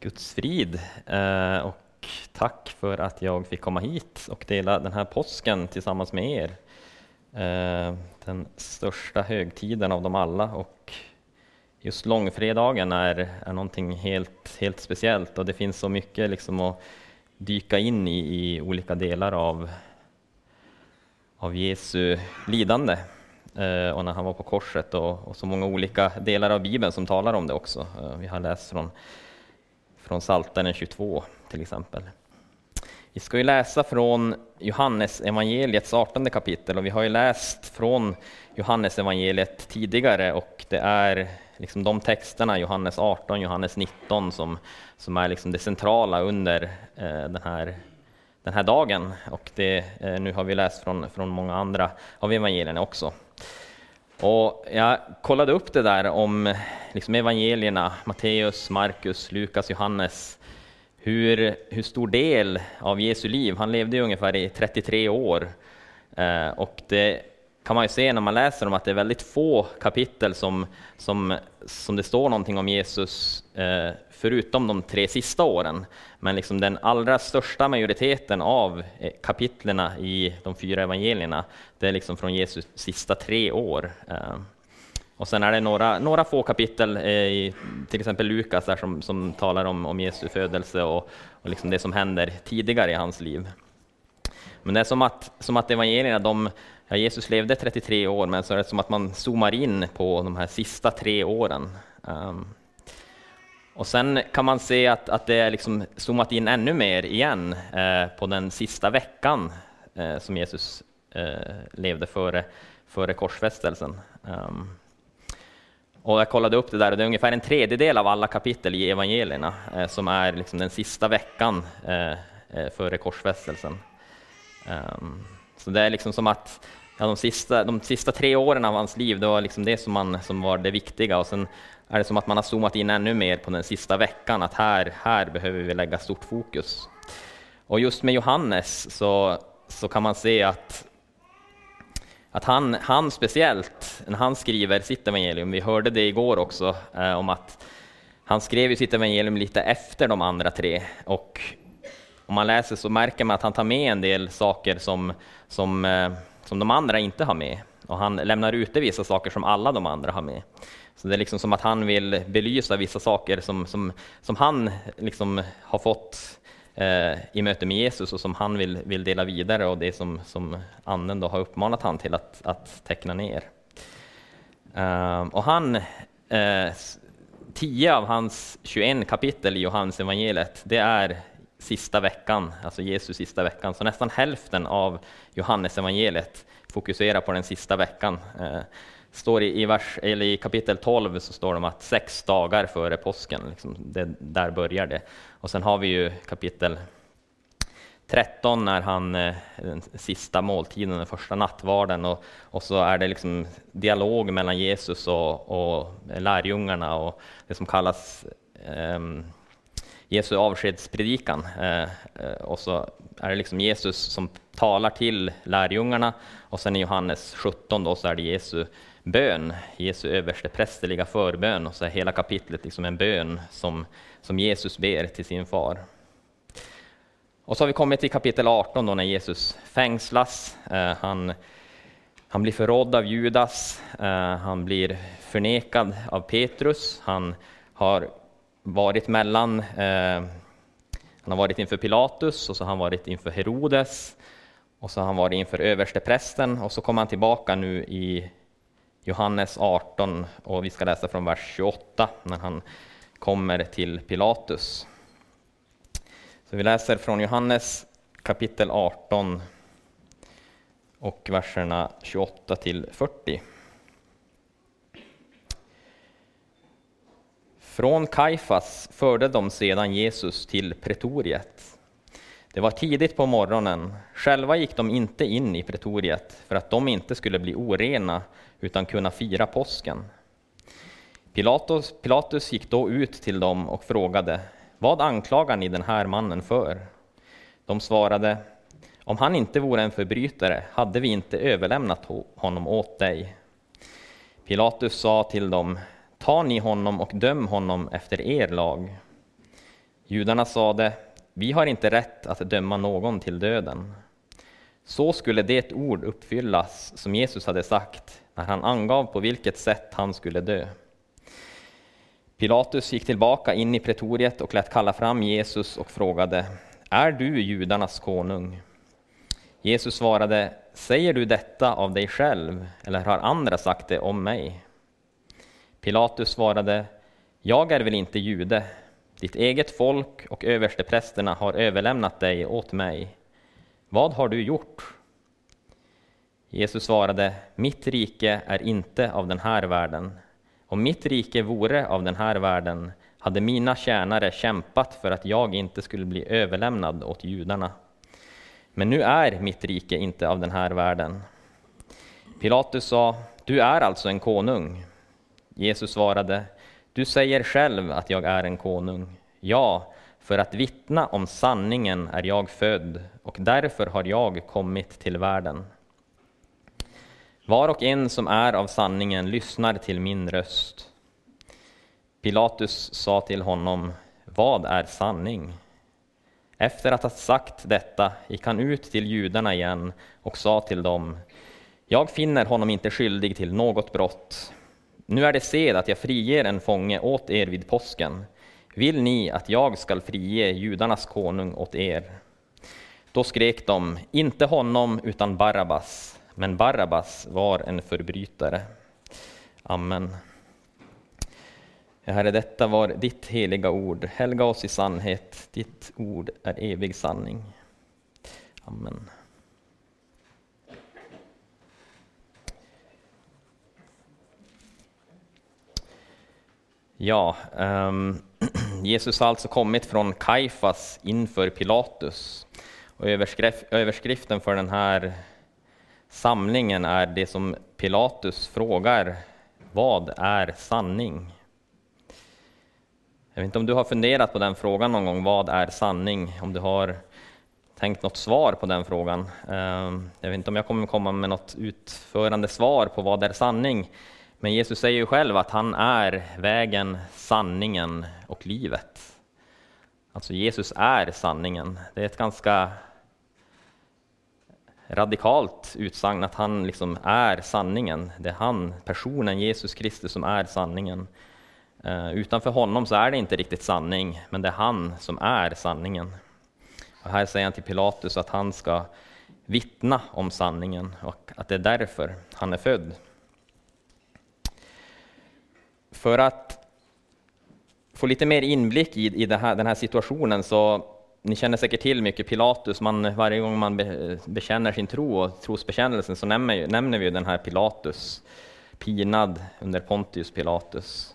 Guds frid eh, och tack för att jag fick komma hit och dela den här påsken tillsammans med er. Eh, den största högtiden av dem alla och just långfredagen är, är någonting helt, helt speciellt och det finns så mycket liksom att dyka in i, i olika delar av, av Jesu lidande eh, och när han var på korset och, och, så många olika delar av Bibeln som talar om det också. vi har läst från från Psaltaren 22 till exempel. Vi ska ju läsa från Johannes evangeliets 18 kapitel och vi har ju läst från Johannes evangeliet tidigare och det är liksom de texterna, Johannes 18, Johannes 19, som, som är liksom det centrala under eh, den, här, den här dagen. Och det, eh, nu har vi läst från, från många andra av evangelierna också. Och jag kollade upp det där om liksom evangelierna, Matteus, Markus, Lukas, Johannes, hur, hur stor del av Jesu liv, han levde ju ungefär i 33 år, eh, och det kan man ju se när man läser om att det är väldigt få kapitel som, som, som det står någonting om Jesus, eh, förutom de tre sista åren. Men liksom den allra största majoriteten av eh, kapitlerna i de fyra evangelierna, det är liksom från Jesus sista tre år. Eh. Och sen är det några, några få kapitel eh, i till exempel Lukas där som, som talar om, om Jesu födelse och, och liksom det som händer tidigare i hans liv. Men det är som att, som att evangelierna, de, ja, Jesus levde 33 år, men så är det som att man zoomar in på de här sista tre åren. Um, och sen kan man se att, att det är liksom zoomat in ännu mer igen eh, på den sista veckan eh, som Jesus eh, levde före, före korsfästelsen. Um, och jag kollade upp det där och det är ungefär en tredjedel av alla kapitel i evangelierna eh, som är liksom den sista veckan eh, eh före korsfästelsen. Um, så det är liksom som att ja, de, sista, de sista tre åren av hans liv, det var liksom det som, man, som var det viktiga. Och sen är det som att man har zoomat in ännu mer på den sista veckan, att här, här behöver vi lägga stort fokus. Och just med Johannes så, så kan man se att, att han, han speciellt, när han skriver sitt evangelium, vi hörde det igår också, eh, om att han skrev sitt evangelium lite efter de andra tre. Och om man läser så märker man att han tar med en del saker som, som, eh, som de andra inte har med. Och han lämnar ute vissa saker som alla de andra har med. Så det är liksom som att han vill belysa vissa saker som, som, som han liksom har fått eh, i möte med Jesus och som han vill, vill dela vidare och det som, som anden då har uppmanat han till att, att teckna ner. Eh, och han, eh, tio av hans 21 kapitel i Johannes evangeliet, det är sista veckan, alltså Jesus sista veckan. Så nästan hälften av Johannes evangeliet fokuserar på den sista veckan. Eh, Står i, i, vers, eller i kapitel 12 så står det om att sex dagar före påsken, liksom, det, där börjar det. Och sen har vi ju kapitel 13 när han, eh, den sista måltiden, den första nattvarden, och, och så är det liksom dialog mellan Jesus och, och lärjungarna och det som kallas um, Jesu avskedspredikan. Eh, eh, och så är det liksom Jesus som talar till lärjungarna och sen i Johannes 17 då så är det Jesu bön, Jesu översteprästerliga förbön och så är hela kapitlet liksom en bön som, som Jesus ber till sin far. Och så har vi kommit till kapitel 18 då när Jesus fängslas. Eh, han, han blir förrådd av Judas, eh, han blir förnekad av Petrus, han har varit mellan, eh, han har varit inför Pilatus och så har han varit inför Herodes. Och så har han varit inför översteprästen och så kommer han tillbaka nu i Johannes 18 och vi ska läsa från vers 28 när han kommer till Pilatus. Så vi läser från Johannes kapitel 18 och verserna 28 till 40. Från Kaifas förde de sedan Jesus till pretoriet. Det var tidigt på morgonen. Själva gick de inte in i pretoriet för att de inte skulle bli orena utan kunna fira påsken. Pilatus, Pilatus gick då ut till dem och frågade Vad anklagar ni den här mannen för? De svarade Om han inte vore en förbrytare hade vi inte överlämnat honom åt dig. Pilatus sa till dem Ta ni honom och döm honom efter er lag. Judarna sade, vi har inte rätt att döma någon till döden. Så skulle det ord uppfyllas som Jesus hade sagt när han angav på vilket sätt han skulle dö. Pilatus gick tillbaka in i pretoriet och lät kalla fram Jesus och frågade, är du judarnas konung? Jesus svarade, säger du detta av dig själv eller har andra sagt det om mig? Pilatus svarade, jag är väl inte jude, ditt eget folk och översteprästerna har överlämnat dig åt mig. Vad har du gjort? Jesus svarade, mitt rike är inte av den här världen. Om mitt rike vore av den här världen hade mina tjänare kämpat för att jag inte skulle bli överlämnad åt judarna. Men nu är mitt rike inte av den här världen. Pilatus sa, du är alltså en konung. Jesus svarade, du säger själv att jag är en konung. Ja, för att vittna om sanningen är jag född och därför har jag kommit till världen. Var och en som är av sanningen lyssnar till min röst. Pilatus sa till honom, vad är sanning? Efter att ha sagt detta gick han ut till judarna igen och sa till dem, jag finner honom inte skyldig till något brott. Nu är det sed att jag friger en fånge åt er vid påsken. Vill ni att jag skall frige judarnas konung åt er? Då skrek de, inte honom utan Barabbas. Men Barabbas var en förbrytare. Amen. Herre, detta var ditt heliga ord. Helga oss i sannhet. Ditt ord är evig sanning. Amen. Ja, um, Jesus har alltså kommit från Kaifas inför Pilatus. Och överskriften för den här samlingen är det som Pilatus frågar, vad är sanning? Jag vet inte om du har funderat på den frågan någon gång, vad är sanning? Om du har tänkt något svar på den frågan. Ehm, jag vet inte om jag kommer komma med något utförande svar på vad är sanning. Men Jesus säger ju själv att han är vägen, sanningen och livet. Alltså Jesus är sanningen. Det är ett ganska radikalt utsagn att han liksom är sanningen. Det är han, personen Jesus Kristus, som är sanningen. Eh, utanför honom så är det inte riktigt sanning, men det är han som är sanningen. Och här säger han till Pilatus att han ska vittna om sanningen och att det är därför han är född. För att få lite mer inblick i, i här, den här situationen så ni känner säkert till mycket Pilatus, man, varje gång man be, bekänner sin tro och trosbekännelsen så nämner, nämner vi den här Pilatus, pinad under Pontius Pilatus.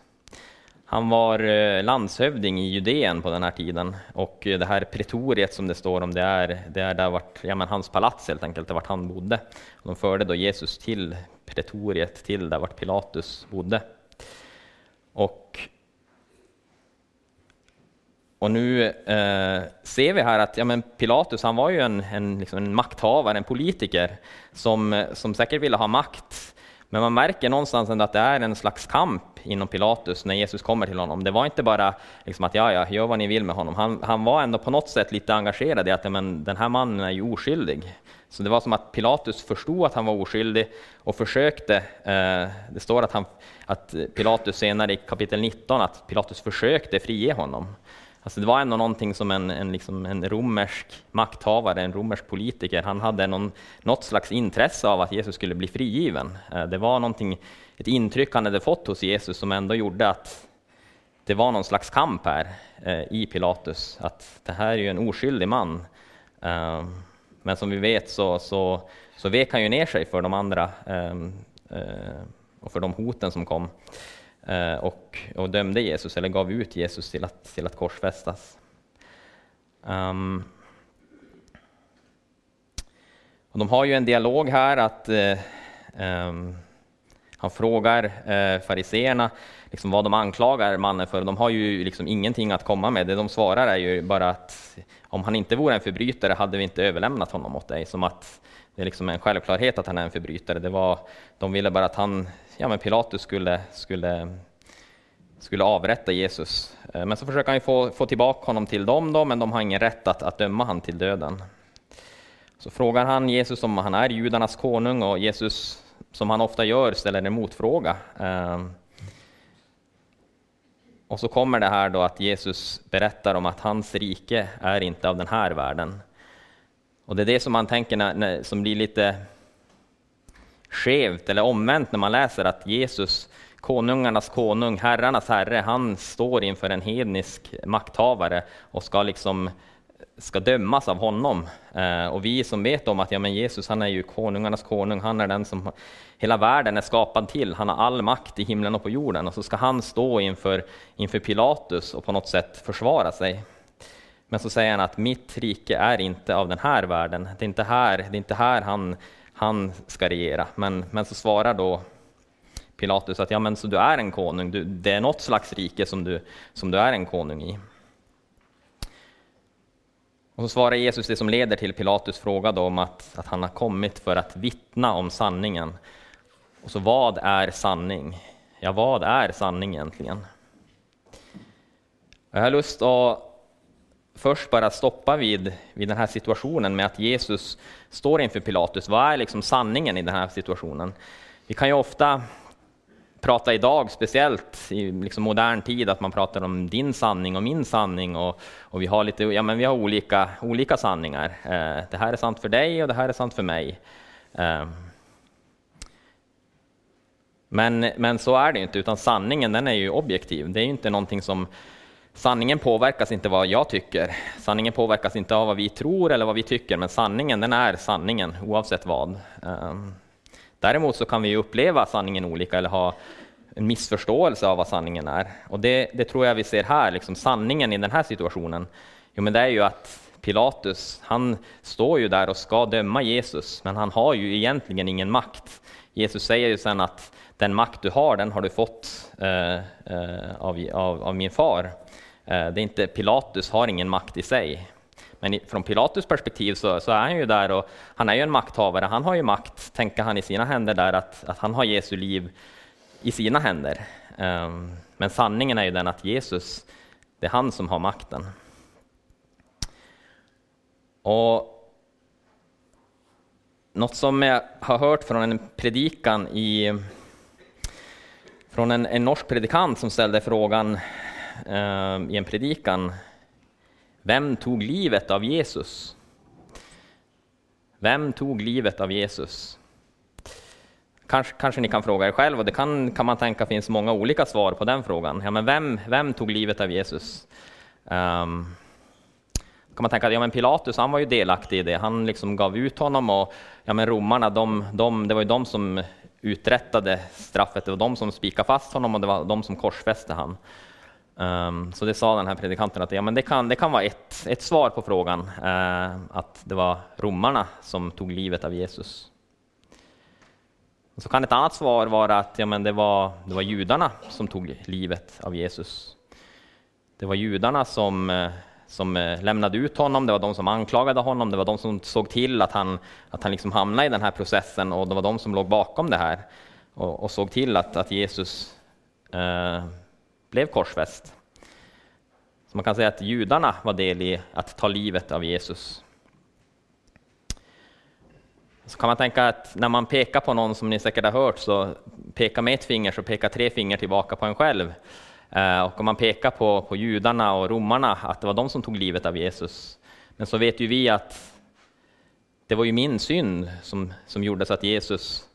Han var eh, landshövding i Judeen på den här tiden och eh, det här pretoriet som det står om, det är, det är där vart, ja, men hans palats helt enkelt, där vart han bodde. de förde då Jesus till pretoriet, till där vart Pilatus bodde. Och, och nu eh, ser vi här att ja, men Pilatus han var ju en, en, liksom en makthavare, en politiker som, som säkert ville ha makt. Men man märker någonstans att det är en slags kamp inom Pilatus när Jesus kommer till honom. Det var inte bara liksom att ja, ja, gör vad ni vill med honom. Han, han var ändå på något sätt lite engagerad i att men, den här mannen är ju oskyldig. Så det var som att Pilatus förstod att han var oskyldig och försökte, eh, det står att, han, att Pilatus senare i kapitel 19, att Pilatus försökte frige honom. Alltså det var ändå någonting som en, en, liksom en romersk makthavare, en romersk politiker, han hade någon, något slags intresse av att Jesus skulle bli frigiven. Eh, det var någonting, ett intryck han hade fått hos Jesus som ändå gjorde att det var någon slags kamp här eh, i Pilatus, att det här är ju en oskyldig man. Eh, men som vi vet så, så, så vek han ju ner sig för de andra och för de hoten som kom Eh, och, och dömde Jesus, eller gav ut Jesus till att, till att korsfästas. Um, och de har ju en dialog här att um, han frågar eh, fariseerna liksom vad de anklagar mannen för. De har ju liksom ingenting att komma med. Det de svarar är ju bara att om han inte vore en förbrytare hade vi inte överlämnat honom åt dig. Som att det är liksom en självklarhet att han är en förbrytare. Det var, de ville bara att han, ja men Pilatus skulle, skulle, skulle avrätta Jesus. Eh, men så försöker han få, få tillbaka honom till dem, då, men de har ingen rätt att, att döma honom till döden. Så frågar han Jesus om han är judarnas konung och Jesus, som han ofta gör, ställer en motfråga. Eh, och så kommer det här då att Jesus berättar om att hans rike är inte av den här världen. Och det är det som man tänker när, när, som blir lite skevt eller omvänt när man läser att Jesus, konungarnas konung, herrarnas herre, han står inför en hednisk makthavare och ska liksom ska dömas av honom. Eh, och vi som vet om att ja, men Jesus han är ju konungarnas konung, han är den som hela världen är skapad till, han har all makt i himlen och på jorden. Och så ska han stå inför, inför Pilatus och på något sätt försvara sig. Men så säger han att mitt rike är inte av den här världen, det är inte här, det är inte här han, han ska regera. Men, men så svarar då Pilatus att ja, men så du är en konung, du, det är något slags rike som du, som du är en konung i. Och så svarar Jesus det som leder till Pilatus fråga då om att, att han har kommit för att vittna om sanningen. Och så vad är sanning? Ja, vad är sanning egentligen? Jag har lust att först bara stoppa vid, vid den här situationen med att Jesus står inför Pilatus. Vad är liksom sanningen i den här situationen? Vi kan ju ofta prata idag, speciellt i liksom modern tid, att man pratar om din sanning och min sanning och, och vi har lite, ja men vi har olika, olika sanningar. Eh, det här är sant för dig och det här är sant för mig. Eh, men, men så är det inte, utan sanningen den är ju objektiv. Det är ju inte någonting som Sanningen påverkas inte av vad jag tycker. Sanningen påverkas inte av vad vi tror eller vad vi tycker, men sanningen den är sanningen oavsett vad. Ehm, däremot så kan vi uppleva sanningen olika eller ha en missförståelse av vad sanningen är. Och det, det tror jag vi ser här, liksom sanningen i den här situationen. Jo, men det är ju att Pilatus, han står ju där och ska döma Jesus, men han har ju egentligen ingen makt. Jesus säger ju sen att den makt du har, den har du fått eh, eh, av, av, av, min far. Eh, det är inte, Pilatus har ingen makt i sig. Men från Pilatus perspektiv så, så, är han ju där och han är ju en makthavare. Han har ju makt, tänker han i sina händer där, att, att han har Jesu liv i sina händer. Ehm, men sanningen är ju den att Jesus, det är han som har makten. Och något som jag har hört från en predikan i från en, en norsk predikant som ställde frågan Eh, i en predikan vem tog livet av Jesus? Vem tog livet av Jesus? Kanske, kanske ni kan fråga er själv, och det kan, kan man tänka finns många olika svar på den frågan. Ja, men vem, vem tog livet av Jesus? Um, kan man tänka att ja, men Pilatus han var ju delaktig i det, han liksom gav ut honom och ja, men romarna, de, de, det var ju de som uträttade straffet, det var de som spikade fast honom och det var de som korsfäste honom. Um, så det sa den här predikanten att ja, men det, kan, det kan vara ett, ett svar på frågan, uh, att det var romarna som tog livet av Jesus. Så kan ett annat svar vara att ja, men det, var, det var judarna som tog livet av Jesus. Det var judarna som, eh, som eh, lämnade ut honom, det var de som anklagade honom, det var de som såg till att han, att han liksom hamnade i den här processen och det var de som låg bakom det här och, och såg till att, att Jesus blev korsfäst. Så man kan säga att judarna var del i att ta livet av Jesus. Så kan man tänka att när man pekar på någon som ni säkert har hört, så pekar med ett finger så pekar tre fingrar tillbaka på en själv. Eh, och om man pekar på, på judarna och romarna, att det var de som tog livet av Jesus. Men så vet ju vi att det var ju min synd som, som gjorde så att Jesus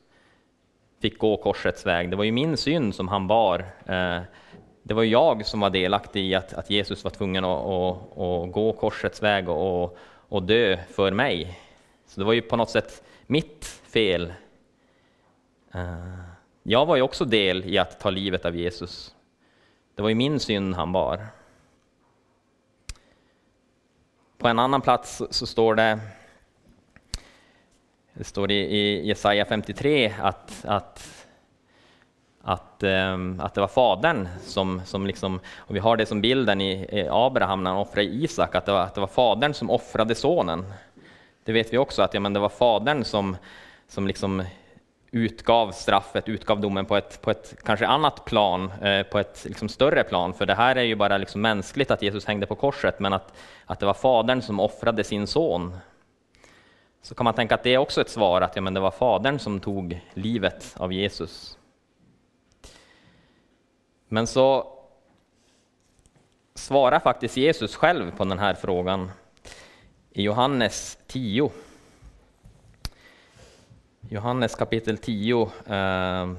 fick gå korsets väg. Det var ju min synd som han bar. Eh, det var jag som var delaktig i att, att Jesus var tvungen att, att, att gå korsets väg och, och dö för mig. Så det var ju på något sätt mitt fel. Eh, jag var ju också del i att ta livet av Jesus. Det var ju min synd han bar. På en annan plats så står det, det står i Jesaja 53 att, att att, ehm, att det var fadern som, som liksom, och vi har det som bilden i Abraham när han offrade Isak, att det var, att det var fadern som offrade sonen. Det vet vi också, att ja, men det var fadern som, som liksom utgav straffet, utgav domen på ett, på ett kanske annat plan, eh, på ett liksom större plan. För det här är ju bara liksom mänskligt att Jesus hängde på korset, men att, att det var Fadern som offrade sin son. Så kan man tänka att det är också ett svar, att ja, men det var Fadern som tog livet av Jesus. Men så svarar faktiskt Jesus själv på den här frågan i Johannes 10. Johannes kapitel 10 eh,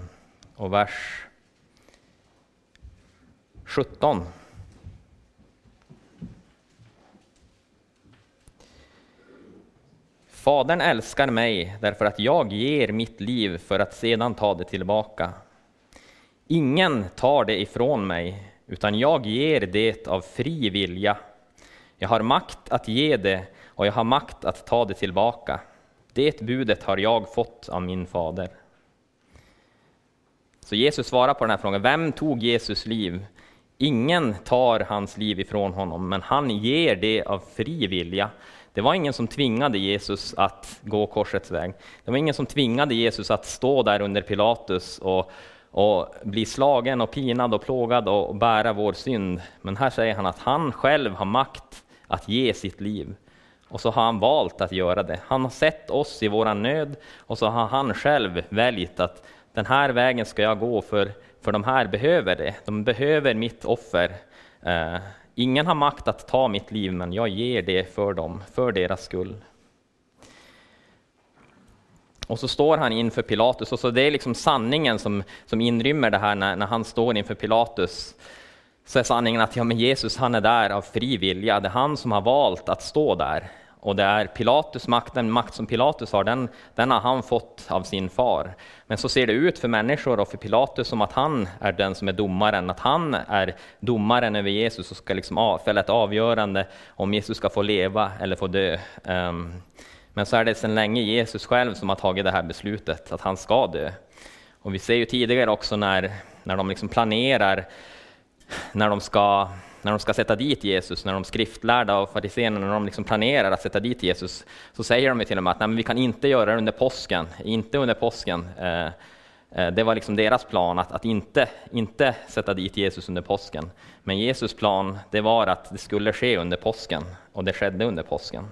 och vers 17. Fadern älskar mig därför att jag ger mitt liv för att sedan ta det tillbaka. Ingen tar det ifrån mig, utan jag ger det av fri vilja. Jag har makt att ge det och jag har makt att ta det tillbaka. Det budet har jag fått av min fader. Så Jesus svarar på den här frågan, vem tog Jesus liv? Ingen tar hans liv ifrån honom, men han ger det av fri vilja. Det var ingen som tvingade Jesus att gå korsets väg. Det var ingen som tvingade Jesus att stå där under Pilatus och, och bli slagen och pinad och plågad och bära vår synd. Men här säger han att han själv har makt att ge sitt liv. Och så har han valt att göra det. Han har sett oss i vår nöd och så har han själv väljt att den här vägen ska jag gå för, för de här behöver det. De behöver mitt offer. Eh, ingen har makt att ta mitt liv, men jag ger det för dem, för deras skull. Och så står han inför Pilatus, och så det är liksom sanningen som, som inrymmer det här när, när han står inför Pilatus så är sanningen att ja, men Jesus han är där av fri vilja. Det är han som har valt att stå där. Och det är Pilatus makt, den makt som Pilatus har, den, den har han fått av sin far. Men så ser det ut för människor och för Pilatus som att han är den som är domaren, att han är domaren över Jesus och ska liksom fälla ett avgörande om Jesus ska få leva eller få dö. Um, men så är det sedan länge Jesus själv som har tagit det här beslutet, att han ska dö. Och vi ser ju tidigare också när, när de liksom planerar när de ska när de ska sätta dit Jesus, när de skriftlärda och fariséerna, när de liksom planerar att sätta dit Jesus, så säger de till och med att Nej, men vi kan inte göra det under påsken, inte under påsken. Eh, eh, det var liksom deras plan, att, att inte, inte sätta dit Jesus under påsken. Men Jesus plan, det var att det skulle ske under påsken, och det skedde under påsken.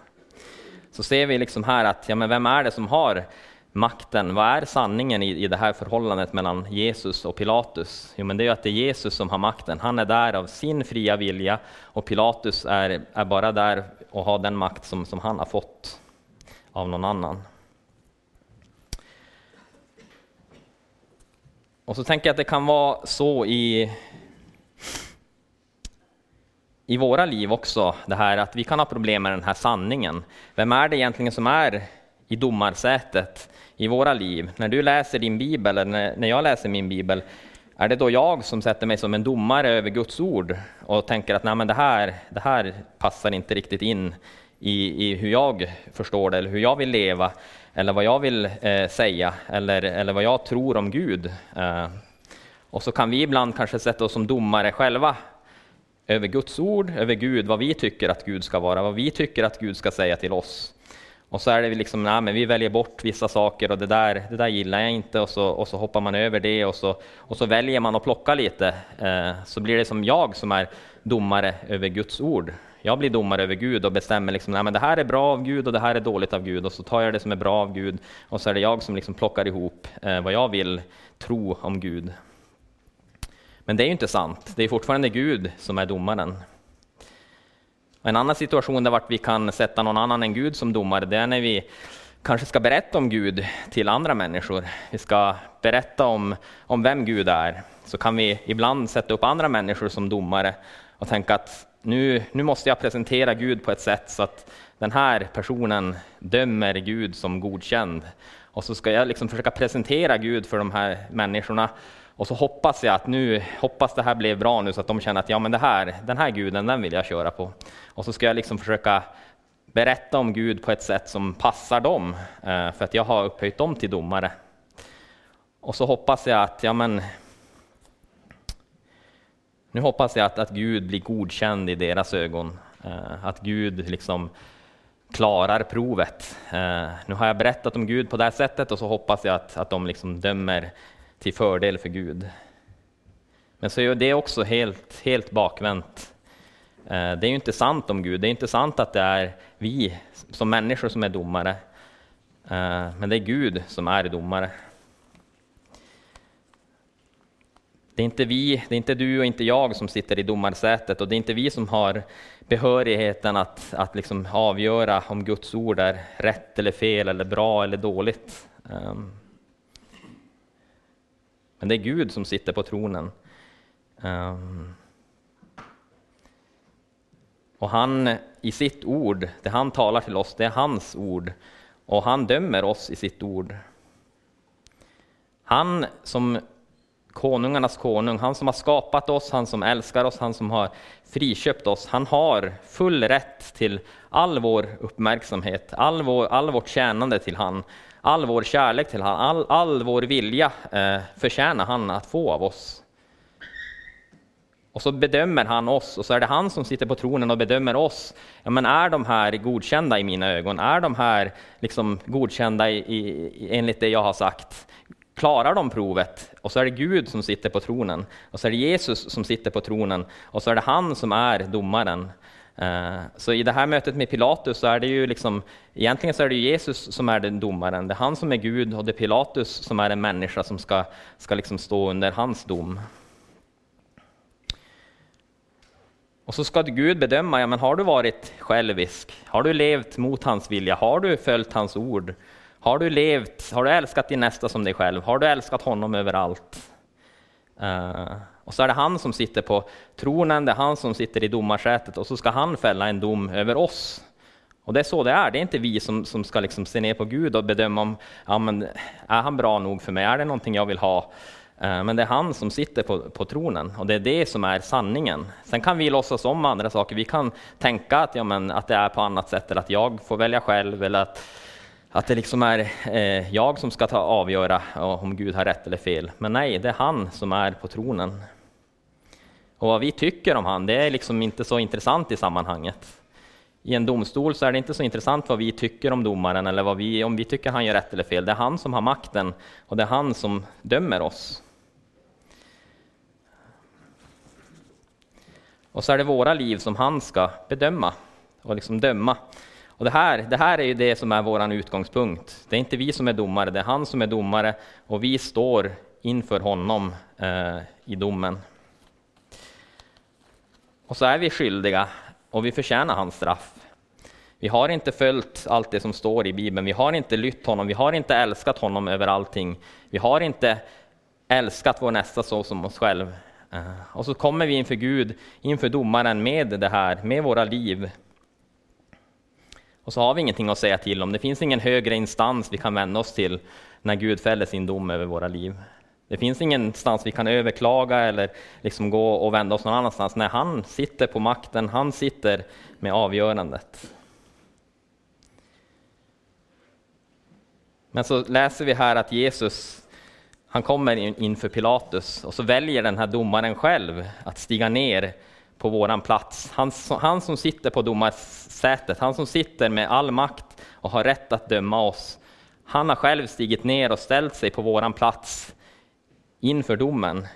Så ser vi liksom här att, ja men vem är det som har makten. Vad är sanningen i, i det här förhållandet mellan Jesus och Pilatus? Jo, men det är att det är Jesus som har makten. Han är där av sin fria vilja och Pilatus är, är bara där och har den makt som, som han har fått av någon annan. Och så tänker jag att det kan vara så i, i våra liv också, det här att vi kan ha problem med den här sanningen. Vem är det egentligen som är i domarsätet i våra liv. När du läser din bibel, eller när jag läser min bibel, är det då jag som sätter mig som en domare över Guds ord och tänker att Nej, men det, här, det här passar inte riktigt in i, i hur jag förstår det, eller hur jag vill leva, eller vad jag vill eh, säga, eller, eller vad jag tror om Gud. Eh, och så kan vi ibland kanske sätta oss som domare själva över Guds ord, över Gud, vad vi tycker att Gud ska vara, vad vi tycker att Gud ska säga till oss. Och så är det liksom, nej, men vi väljer bort vissa saker och det där, det där gillar jag inte och så, och så hoppar man över det och så, och så väljer man att plocka lite. Eh, så blir det som jag som är domare över Guds ord. Jag blir domare över Gud och bestämmer liksom, nej, men det här är bra av Gud och det här är dåligt av Gud och så tar jag det som är bra av Gud och så är det jag som liksom plockar ihop eh, vad jag vill tro om Gud. Men det är ju inte sant. Det är fortfarande Gud som är domaren. En annan situation där vi kan sätta någon annan än Gud som domare, det är när vi kanske ska berätta om Gud till andra människor. Vi ska berätta om, om vem Gud är. Så kan vi ibland sätta upp andra människor som domare och tänka att nu, nu måste jag presentera Gud på ett sätt så att den här personen dömer Gud som godkänd. Och så ska jag liksom försöka presentera Gud för de här människorna och så hoppas jag att nu, hoppas det här blev bra nu så att de känner att ja men det här, den här guden, den vill jag köra på. Och så ska jag liksom försöka berätta om Gud på ett sätt som passar dem, eh, för att jag har upphöjt dem till domare. Och så hoppas jag att, ja men, nu hoppas jag att, att Gud blir godkänd i deras ögon. Eh, att Gud liksom klarar provet. Eh, nu har jag berättat om Gud på det här sättet och så hoppas jag att, att de liksom dömer till fördel för Gud. Men så är det också helt, helt bakvänt. Eh, det är ju inte sant om Gud, det är inte sant att det är vi som människor som är domare. Eh, men det är Gud som är domare. Det är inte vi, det är inte du och inte jag som sitter i domarsätet och det är inte vi som har behörigheten att, att liksom avgöra om Guds ord är rätt eller fel eller bra eller dåligt. Ehm, men det är Gud som sitter på tronen. Ehm. Och han i sitt ord, det han talar till oss, det är hans ord. Och han dömer oss i sitt ord. Han som konungarnas konung, han som har skapat oss, han som älskar oss, han som har friköpt oss, han har full rätt till all vår uppmärksamhet, all, vår, all vårt tjänande till han, all vår kärlek till han, all, all vår vilja eh, förtjänar han att få av oss. Och så bedömer han oss, och så är det han som sitter på tronen och bedömer oss. Ja, men är de här godkända i mina ögon? Är de här liksom godkända i, i, enligt det jag har sagt? Klarar de provet och så är det Gud som sitter på tronen och så är det Jesus som sitter på tronen och så är det han som är domaren. Eh, så i det här mötet med Pilatus så är det ju liksom, egentligen så är det Jesus som är den domaren. Det är han som är Gud och det är Pilatus som är en människa som ska, ska liksom stå under hans dom. Och så ska Gud bedöma, ja men har du varit självisk? Har du levt mot hans vilja? Har du följt hans ord? Har du levt, har du älskat din nästa som dig själv? Har du älskat honom överallt? Uh, och så är det han som sitter på tronen, det är han som sitter i domarsätet och så ska han fälla en dom över oss. Och det är så det är, det är inte vi som, som ska liksom se ner på Gud och bedöma om ja, men, är han bra nog för mig, är det någonting jag vill ha? Uh, men det är han som sitter på, på tronen och det är det som är sanningen. Sen kan vi låtsas om andra saker, vi kan tänka att, ja, men, att det är på annat sätt eller att jag får välja själv eller att att det liksom är eh, jag som ska ta avgöra om Gud har rätt eller fel. Men nej, det är han som är på tronen. Och vad vi tycker om han, det är liksom inte så intressant i sammanhanget. I en domstol så är det inte så intressant vad vi tycker om domaren eller vad vi, om vi tycker han gör rätt eller fel. Det är han som har makten och det är han som dömer oss. Och så är det våra liv som han ska bedöma och liksom döma. Och det, här, det här är ju det som är vår utgångspunkt. Det är inte vi som är domare, det är han som är domare och vi står inför honom eh, i domen. Och så är vi skyldiga och vi förtjänar hans straff. Vi har inte följt allt det som står i Bibeln, vi har inte lytt honom, vi har inte älskat honom över allting. Vi har inte älskat vår nästa så som oss själv. Eh, och så kommer vi inför Gud, inför domaren med det här, med våra liv. Och så har vi ingenting att säga till om. Det finns ingen högre instans vi kan vända oss till när Gud fäller sin dom över våra liv. Det finns ingenstans vi kan överklaga eller liksom gå och vända oss någon annanstans. När han sitter på makten, han sitter med avgörandet. Men så läser vi här att Jesus, han kommer inför Pilatus och så väljer den här domaren själv att stiga ner på våran plats. Han, han som sitter på domarsätet, han som sitter med all makt och har rätt att döma oss. Han har själv stigit ner och ställt sig på våran plats inför domen.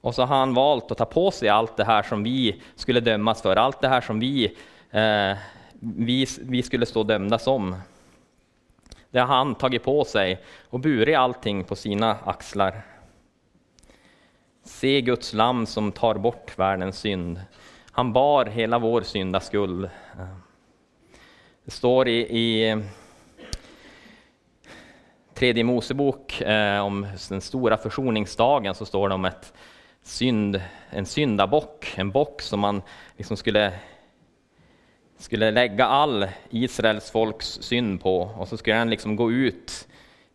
Och så har han valt att ta på sig allt det här som vi skulle dömas för, allt det här som vi, eh, vi, vi skulle stå dömda som. Det har han tagit på sig och burit allting på sina axlar. Se Guds lamm som tar bort världens synd. Han bar hela vår syndaskuld. Det står i, i tredje Mosebok eh, om den stora försoningsdagen så står det om ett synd, en syndabock, en bock som man liksom skulle, skulle lägga all Israels folks synd på och så skulle den liksom gå ut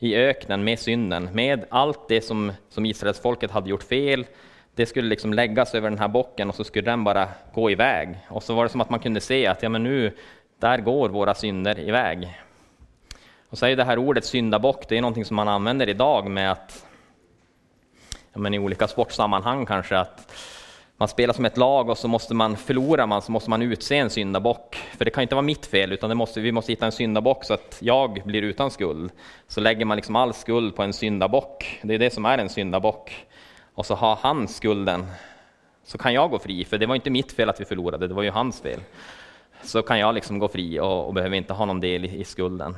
i öknen med synden, med allt det som, som Israels folket hade gjort fel. Det skulle liksom läggas över den här bocken och så skulle den bara gå iväg. Och så var det som att man kunde se att ja, men nu, där går våra synder iväg. Och så är det här ordet syndabock, det är någonting som man använder idag med att, ja, men i olika sportsammanhang kanske, att man spelar som ett lag och så måste man, förlora man så måste man utse en syndabock. För det kan inte vara mitt fel, utan det måste, vi måste hitta en syndabock så att jag blir utan skuld. Så lägger man liksom all skuld på en syndabock. Det är det som är en syndabock. Och så har han skulden. Så kan jag gå fri, för det var inte mitt fel att vi förlorade, det var ju hans fel. Så kan jag liksom gå fri och, och behöver inte ha någon del i, i skulden.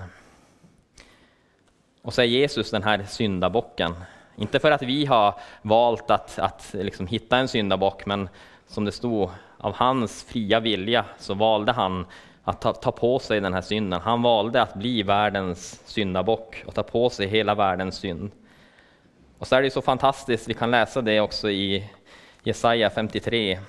Och så är Jesus den här syndabocken inte för att vi har valt att, att liksom hitta en syndabock, men som det stod, av hans fria vilja så valde han att ta, ta, på sig den här synden. Han valde att bli världens syndabock och ta på sig hela världens synd. Och så är det så fantastiskt, vi kan läsa det också i Jesaja 53.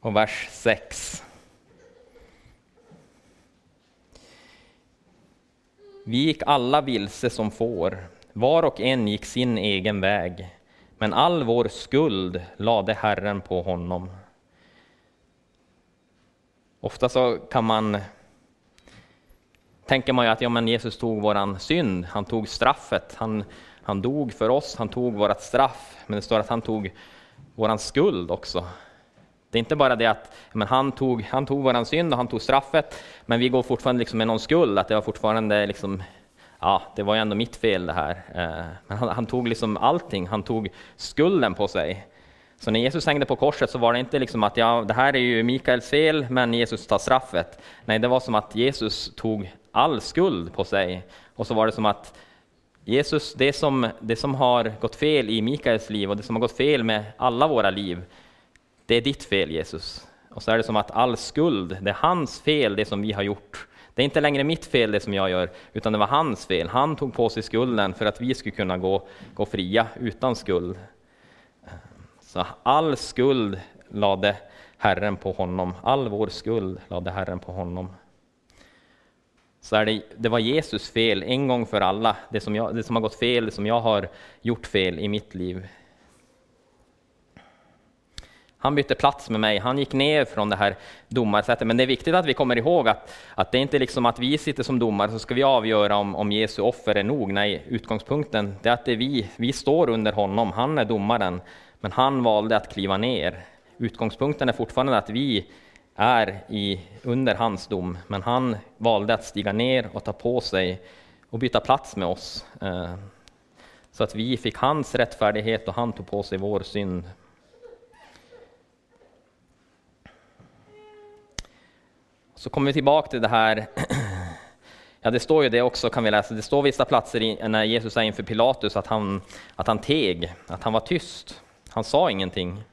Och vers 6. Vi gick alla vilse som får, var och en gick sin egen väg, men all vår skuld lade Herren på honom. Ofta så kan man tänker man ju att ja, men Jesus tog våran synd, han tog straffet, han, han dog för oss, han tog vårt straff, men det står att han tog våran skuld också. Det är inte bara det att men han, tog, han tog våran synd och han tog straffet, men vi går fortfarande liksom med någon skuld, att det var fortfarande liksom, ja, det var ju ändå mitt fel det här. Eh, men han, han, tog liksom allting, han tog skulden på sig. Så när Jesus hängde på korset så var det inte liksom att ja, det här är ju Mikaels fel, men Jesus tar straffet. Nej, det var som att Jesus tog all skuld på sig. Och så var det som att Jesus, det som, det som har gått fel i Mikaels liv och det som har gått fel med alla våra liv, det är ditt fel Jesus. Och så är det som att all skuld, det är hans fel det som vi har gjort. Det är inte längre mitt fel det som jag gör, utan det var hans fel. Han tog på sig skulden för att vi skulle kunna gå, gå fria utan skuld. Så all skuld lade Herren på honom. All vår skuld lade Herren på honom. Så är det, det var Jesus fel en gång för alla, det som, jag, det som har gått fel, det som jag har gjort fel i mitt liv. Han bytte plats med mig, han gick ner från det här domarsättet. Men det är viktigt att vi kommer ihåg att, att det är inte liksom att vi sitter som domare så ska vi avgöra om, om Jesu offer är nog. Nej, utgångspunkten är att det är vi, vi står under honom, han är domaren. Men han valde att kliva ner. Utgångspunkten är fortfarande att vi är i, under hans dom, men han valde att stiga ner och ta på sig och byta plats med oss. Eh, så att vi fick hans rättfärdighet och han tog på sig vår synd. Så kommer vi tillbaka till det här, ja det står ju det också kan vi läsa, det står vissa platser i, när Jesus är inför Pilatus att han, att han teg, att han var tyst. Han sa ingenting.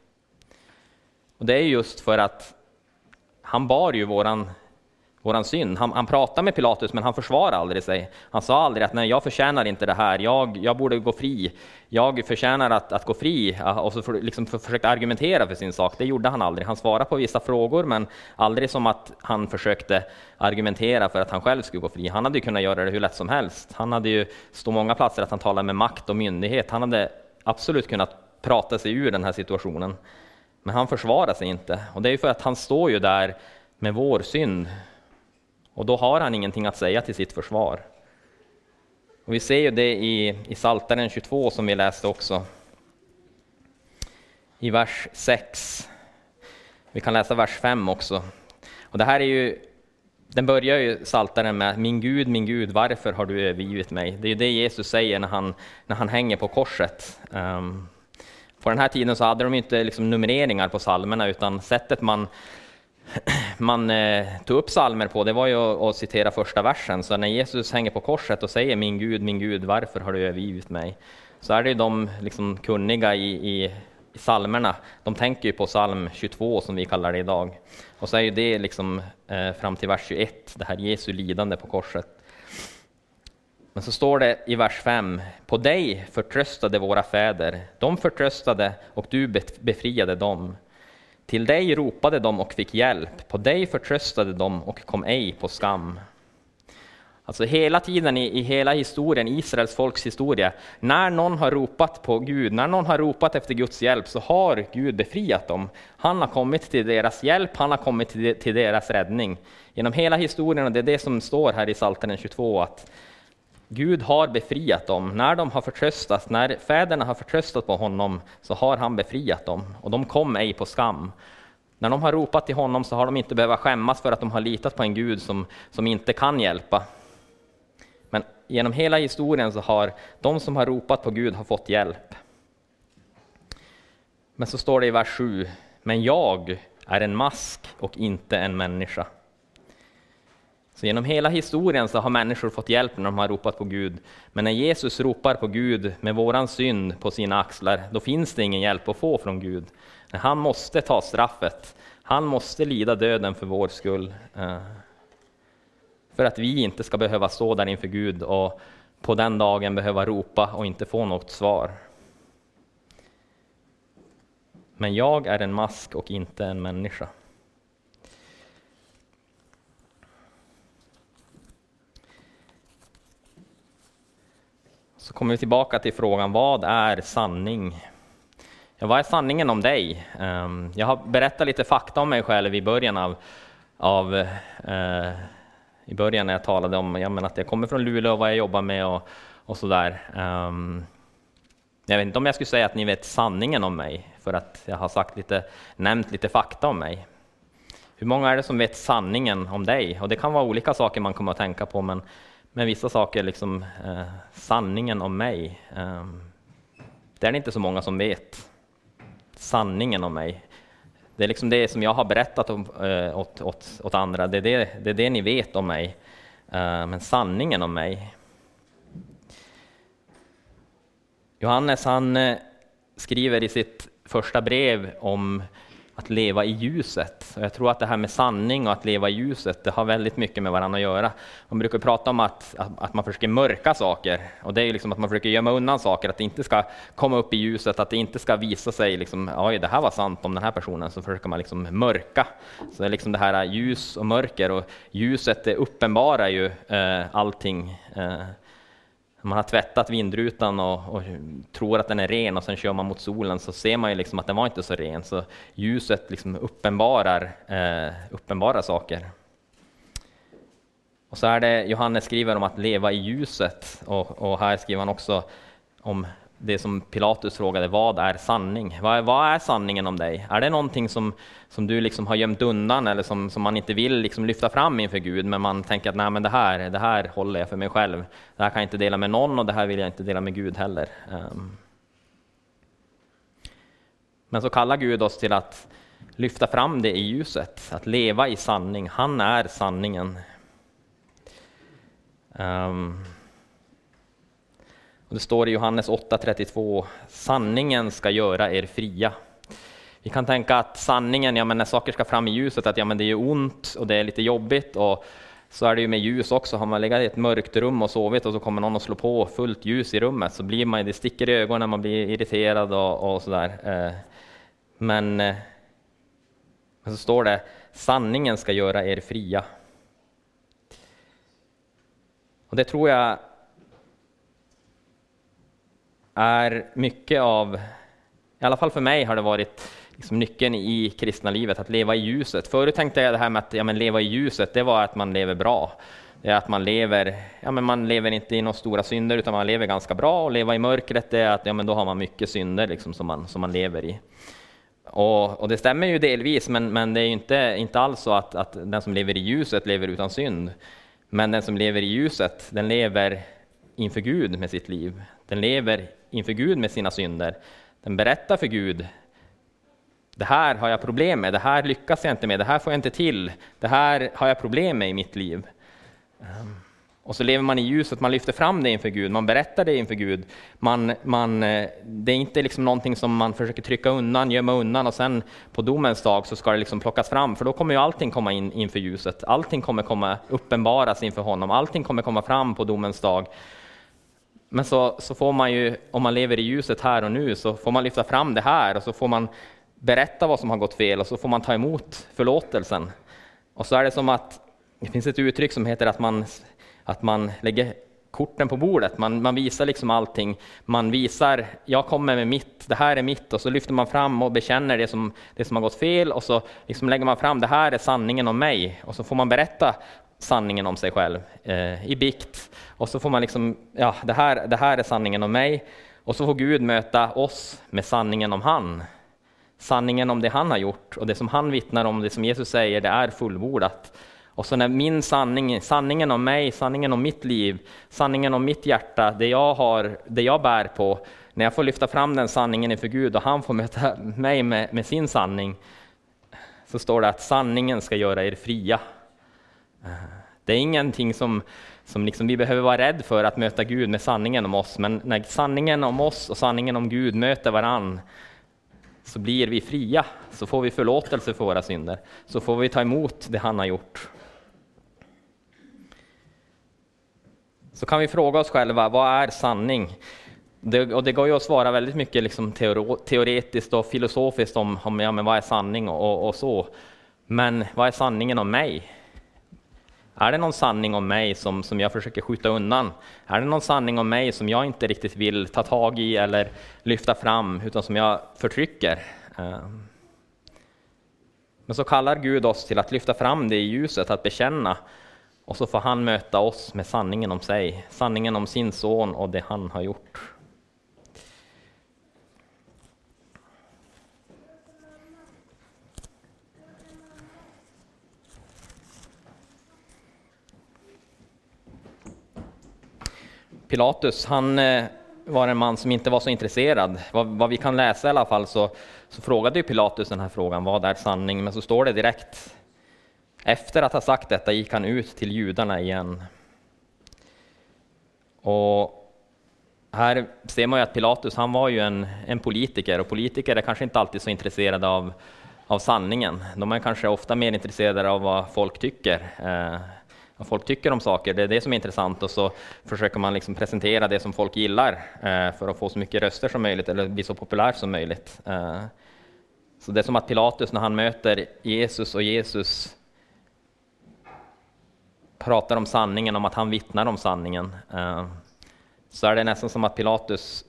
Och det är just för att han bar ju våran, våran synd. Han, han pratade med Pilatus, men han försvarade aldrig sig. Han sa aldrig att nej, jag förtjänar inte det här, jag, jag borde gå fri, jag förtjänar att, att gå fri, och så för, liksom för, försökte argumentera för sin sak. Det gjorde han aldrig. Han svarade på vissa frågor, men aldrig som att han försökte argumentera för att han själv skulle gå fri. Han hade ju kunnat göra det hur lätt som helst. Han hade ju stått många platser att han talade med makt och myndighet. Han hade absolut kunnat prata sig ur den här situationen. Men han försvarar sig inte. Och det är ju för att han står ju där med vår synd. Och då har han ingenting att säga till sitt försvar. Och vi ser ju det i, i Saltaren 22 som vi läste också. I vers 6. Vi kan läsa vers 5 också. Och det här är ju, den börjar ju Saltaren med Min Gud, min Gud, varför har du övergivit mig? Det är ju det Jesus säger när han, när han hänger på korset. Um, på den här tiden så hade de inte liksom numreringar på salmerna utan sättet man, man eh, tog upp salmer på det var ju att, att, citera första versen. Så när Jesus hänger på korset och säger Min Gud, min Gud, varför har du övergivit mig? Så är det ju de liksom kunniga i, i, i salmerna, de tänker ju på psalm 22 som vi kallar det idag. Och så är ju det liksom eh, fram till vers 21, det här Jesu lidande på korset. Men så står det i vers 5, på dig förtröstade våra fäder, de förtröstade och du befriade dem. Till dig ropade de och fick hjälp, på dig förtröstade de och kom ej på skam. Alltså hela tiden i, i hela historien, Israels folks historia, när någon har ropat på Gud, när någon har ropat efter Guds hjälp, så har Gud befriat dem. Han har kommit till deras hjälp, han har kommit till, till deras räddning. Genom hela historien, och det är det som står här i Psaltaren 22, att Gud har befriat dem. När de har förtröstat, när fäderna har förtröstat på honom, så har han befriat dem, och de kom ej på skam. När de har ropat till honom så har de inte behövt skämmas för att de har litat på en Gud som, som inte kan hjälpa. Men genom hela historien så har de som har ropat på Gud har fått hjälp. Men så står det i vers 7, men jag är en mask och inte en människa. Så genom hela historien så har människor fått hjälp när de har ropat på Gud. Men när Jesus ropar på Gud med våran synd på sina axlar, då finns det ingen hjälp att få från Gud. Han måste ta straffet. Han måste lida döden för vår skull. Eh, för att vi inte ska behöva stå där inför Gud och på den dagen behöva ropa och inte få något svar. Men jag är en mask och inte en människa. Så kommer vi tillbaka till frågan, vad är sanning? Ja, vad är sanningen om dig? Ehm, jag har berättat lite fakta om mig själv i början av, av eh, i början när jag talade om jag menar, att jag kommer från Luleå och vad jag jobbar med och, och sådär. Um, jag vet inte om jag skulle säga att ni vet sanningen om mig, för att jag har sagt lite, nämnt lite fakta om mig. Hur många är det som vet sanningen om dig? Och det kan vara olika saker man kommer att tänka på, men, men vissa saker, liksom eh, sanningen om mig, eh, det är det inte så många som vet. Sanningen om mig. Det är liksom det som jag har berättat om, eh, åt, åt, åt, andra, det är det, det är det ni vet om mig. Eh, men sanningen om mig. Johannes han eh, skriver i sitt första brev om att leva i ljuset. Och jag tror att det här med sanning och att leva i ljuset, det har väldigt mycket med varandra att göra. Man brukar prata om att, att, man försöker mörka saker, och det är liksom att man försöker gömma undan saker, att det inte ska komma upp i ljuset, att det inte ska visa sig, liksom, oj, det här var sant om den här personen, så försöker man liksom mörka. Så det är liksom det här ljus och mörker, och ljuset det uppenbarar ju eh, allting. Eh, man har tvättat vindrutan och, och, tror att den är ren och sen kör man mot solen så ser man ju liksom att den var inte så ren. Så ljuset liksom uppenbarar, eh, uppenbara saker. Och så är det Johannes skriver om att leva i ljuset och, och här skriver han också om det som Pilatus frågade, vad är sanning? Vad är, vad är sanningen om dig? Är det någonting som, som du liksom har gömt undan eller som, som man inte vill liksom lyfta fram inför Gud, men man tänker att Nej, men det, här, det här håller jag för mig själv. Det här kan jag inte dela med någon och det här vill jag inte dela med Gud heller. Ehm. Men så kallar Gud oss till att lyfta fram det i ljuset, att leva i sanning. Han är sanningen. Ehm. Och det står i Johannes 8.32, sanningen ska göra er fria. Vi kan tänka att sanningen, ja men när saker ska fram i ljuset, att ja men det är ont och det är lite jobbigt och så är det ju med ljus också. Har man legat i ett mörkt rum och sovit och så kommer någon och slår på fullt ljus i rummet så blir man, det sticker i ögonen, man blir irriterad och, och sådär. Eh, men, eh, men så står det, sanningen ska göra er fria. Och det tror jag är mycket av, i alla fall för mig har det varit liksom nyckeln i kristna livet, att leva i ljuset. Förut tänkte jag det här med att ja, men leva i ljuset, det var att man lever bra. Det är att man lever, ja, men man lever inte i några stora synder, utan man lever ganska bra. Och leva i mörkret, det är att ja, men då har man mycket synder liksom, som, man, som man lever i. Och, och det stämmer ju delvis, men, men det är inte, inte alls så att, att den som lever i ljuset lever utan synd. Men den som lever i ljuset, den lever inför Gud med sitt liv. Den lever inför Gud med sina synder. Den berättar för Gud, det här har jag problem med, det här lyckas jag inte med, det här får jag inte till, det här har jag problem med i mitt liv. Ehm, och så lever man i ljuset, man lyfter fram det inför Gud, man berättar det inför Gud. Man, man, eh, det är inte liksom någonting som man försöker trycka undan, gömma undan och sen på domens dag så ska det liksom plockas fram, för då kommer ju allting komma in inför ljuset. Allting kommer komma uppenbaras inför honom, allting kommer komma fram på domens dag. Men så, så får man ju, om man lever i ljuset här och nu, så får man lyfta fram det här och så får man berätta vad som har gått fel och så får man ta emot förlåtelsen. Och så är det som att det finns ett uttryck som heter att man, att man lägger korten på bordet. Man, man visar liksom allting. Man visar, jag kommer med mitt, det här är mitt, och så lyfter man fram och bekänner det som, det som har gått fel, och så liksom lägger man fram, det här är sanningen om mig, och så får man berätta sanningen om sig själv eh, i bikt. Och så får man liksom, ja, det här, det här är sanningen om mig. Och så får Gud möta oss med sanningen om han. Sanningen om det han har gjort och det som han vittnar om, det som Jesus säger, det är fullbordat. Och så när min sanning, sanningen om mig, sanningen om mitt liv, sanningen om mitt hjärta, det jag, har, det jag bär på, när jag får lyfta fram den sanningen inför Gud och han får möta mig med, med sin sanning, så står det att sanningen ska göra er fria. Det är ingenting som, som liksom vi behöver vara rädd för att möta Gud med sanningen om oss, men när sanningen om oss och sanningen om Gud möter varann, så blir vi fria, så får vi förlåtelse för våra synder, så får vi ta emot det han har gjort. Så kan vi fråga oss själva, vad är sanning? Det, och det går ju att svara väldigt mycket liksom teoretiskt och filosofiskt om, om ja, men vad är sanning och, och, så. Men vad är sanningen om mig? Är det någon sanning om mig som, som jag försöker skjuta undan? Är det någon sanning om mig som jag inte riktigt vill ta tag i eller lyfta fram, utan som jag förtrycker? Ehm. Men så kallar Gud oss till att lyfta fram det i ljuset, att bekänna. Och så får han möta oss med sanningen om sig, sanningen om sin son och det han har gjort. Pilatus, han eh, var en man som inte var så intresserad. Vad, vad vi kan läsa i alla fall så, så frågade Pilatus den här frågan, vad är sanning? Men så står det direkt, efter att ha sagt detta gick han ut till judarna igen. Och här ser man ju att Pilatus, han var ju en, en politiker och politiker är kanske inte alltid så intresserade av, av sanningen. De är kanske ofta mer intresserade av vad folk tycker. Eh, vad folk tycker om saker. Det är det som är intressant och så försöker man liksom presentera det som folk gillar eh, för att få så mycket röster som möjligt eller bli så populär som möjligt. Eh, så det är som att Pilatus när han möter Jesus och Jesus pratar om sanningen, om att han vittnar om sanningen, eh, så är det nästan som att Pilatus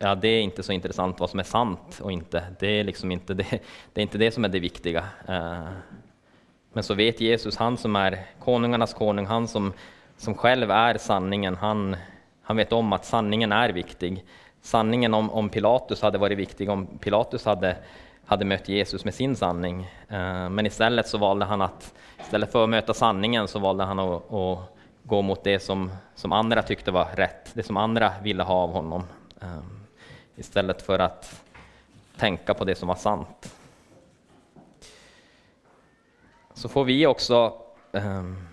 Ja, det är inte så intressant vad som är sant och inte. Det är liksom inte det, det, är inte det som är det viktiga. Eh. Men så vet Jesus, han som är konungarnas konung, han som, som själv är sanningen, han, han vet om att sanningen är viktig. Sanningen om, om Pilatus hade varit viktig om Pilatus hade, hade mött Jesus med sin sanning. Eh, men istället så valde han att, istället för att möta sanningen så valde han att, att gå mot det som, som andra tyckte var rätt, det som andra ville ha av honom. Eh, istället för att tänka på det som var sant så får vi också um,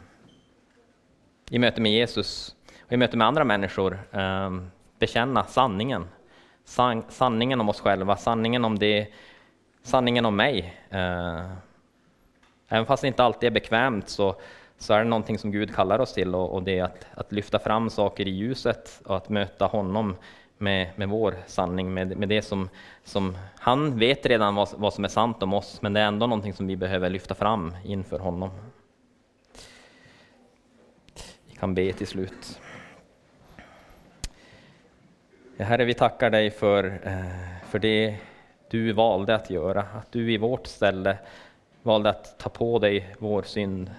i möte med Jesus och i möte med andra människor um, bekänna sanningen. San, sanningen om oss själva, sanningen om det, sanningen om mig. Uh, även fast det inte alltid är bekvämt så, så är det någonting som Gud kallar oss till och, och det är att, att lyfta fram saker i ljuset och att möta honom med, med vår sanning, med, med det som, som han vet redan vad, vad som är sant om oss, men det är ändå någonting som vi behöver lyfta fram inför honom. Vi kan be till slut. Herre, vi tackar dig för, eh, för det du valde att göra, att du i vårt ställe valde att ta på dig vår synd,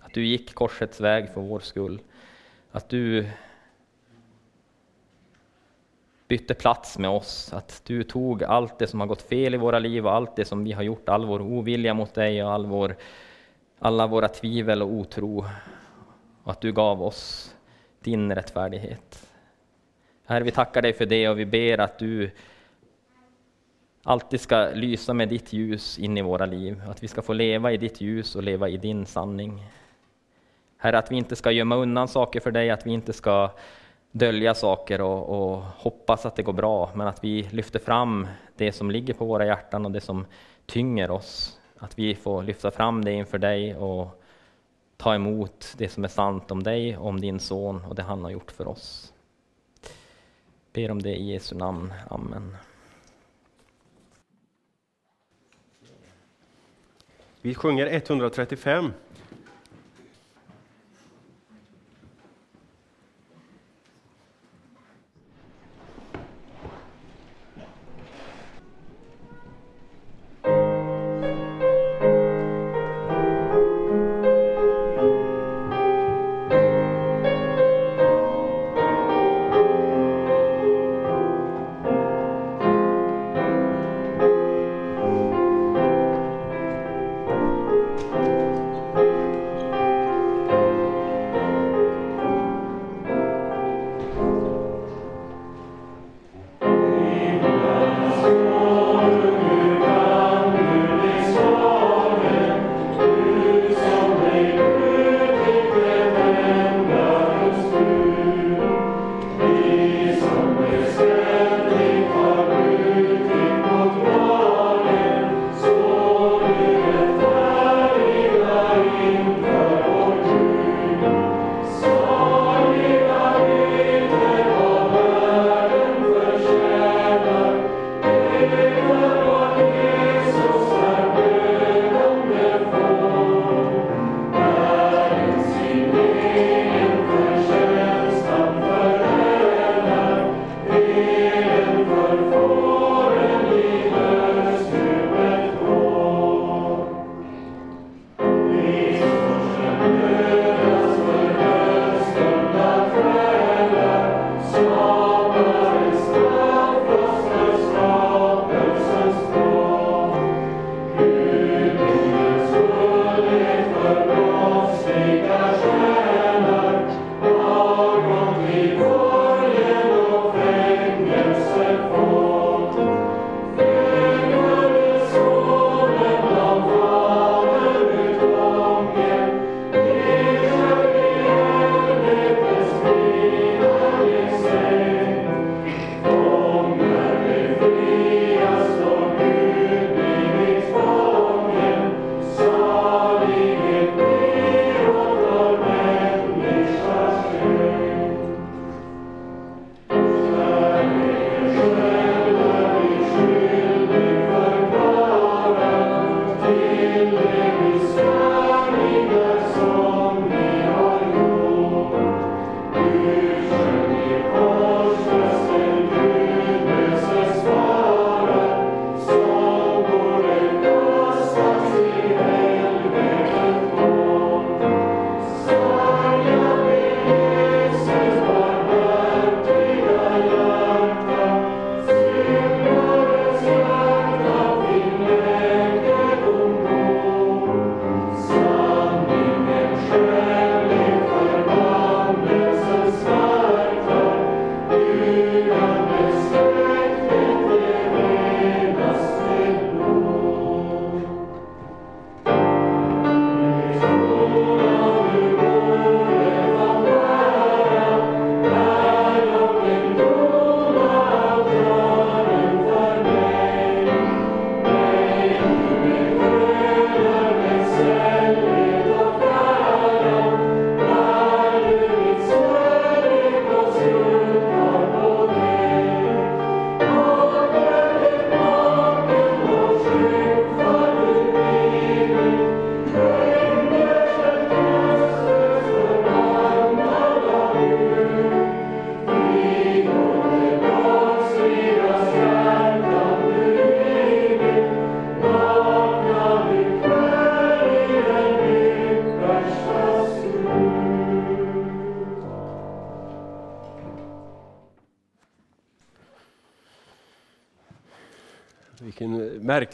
att du gick korsets väg för vår skull, att du bytte plats med oss, att du tog allt det som har gått fel i våra liv och allt det som vi har gjort, all vår ovilja mot dig och all vår, alla våra tvivel och otro, och att du gav oss din rättfärdighet. Herre, vi tackar dig för det och vi ber att du alltid ska lysa med ditt ljus in i våra liv, att vi ska få leva i ditt ljus och leva i din sanning. Herre, att vi inte ska gömma undan saker för dig, att vi inte ska dölja saker och, och, hoppas att det går bra, men att vi lyfter fram det som ligger på våra hjärtan och det som tynger oss. Att vi får lyfta fram det inför dig och ta emot det som är sant om dig, om din son och det han har gjort för oss. Ber om det i Jesu namn. Amen. Vi sjunger 135.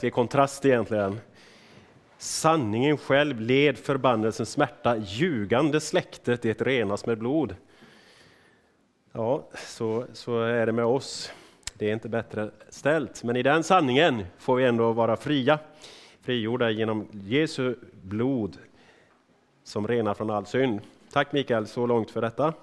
Märklig kontrast egentligen. Sanningen själv led förbannelsens smärta, ljugande släktet det renas med blod. Ja, så, så är det med oss. Det är inte bättre ställt, men i den sanningen får vi ändå vara fria, frigjorda genom Jesu blod som renar från all synd. Tack Mikael, så långt för detta.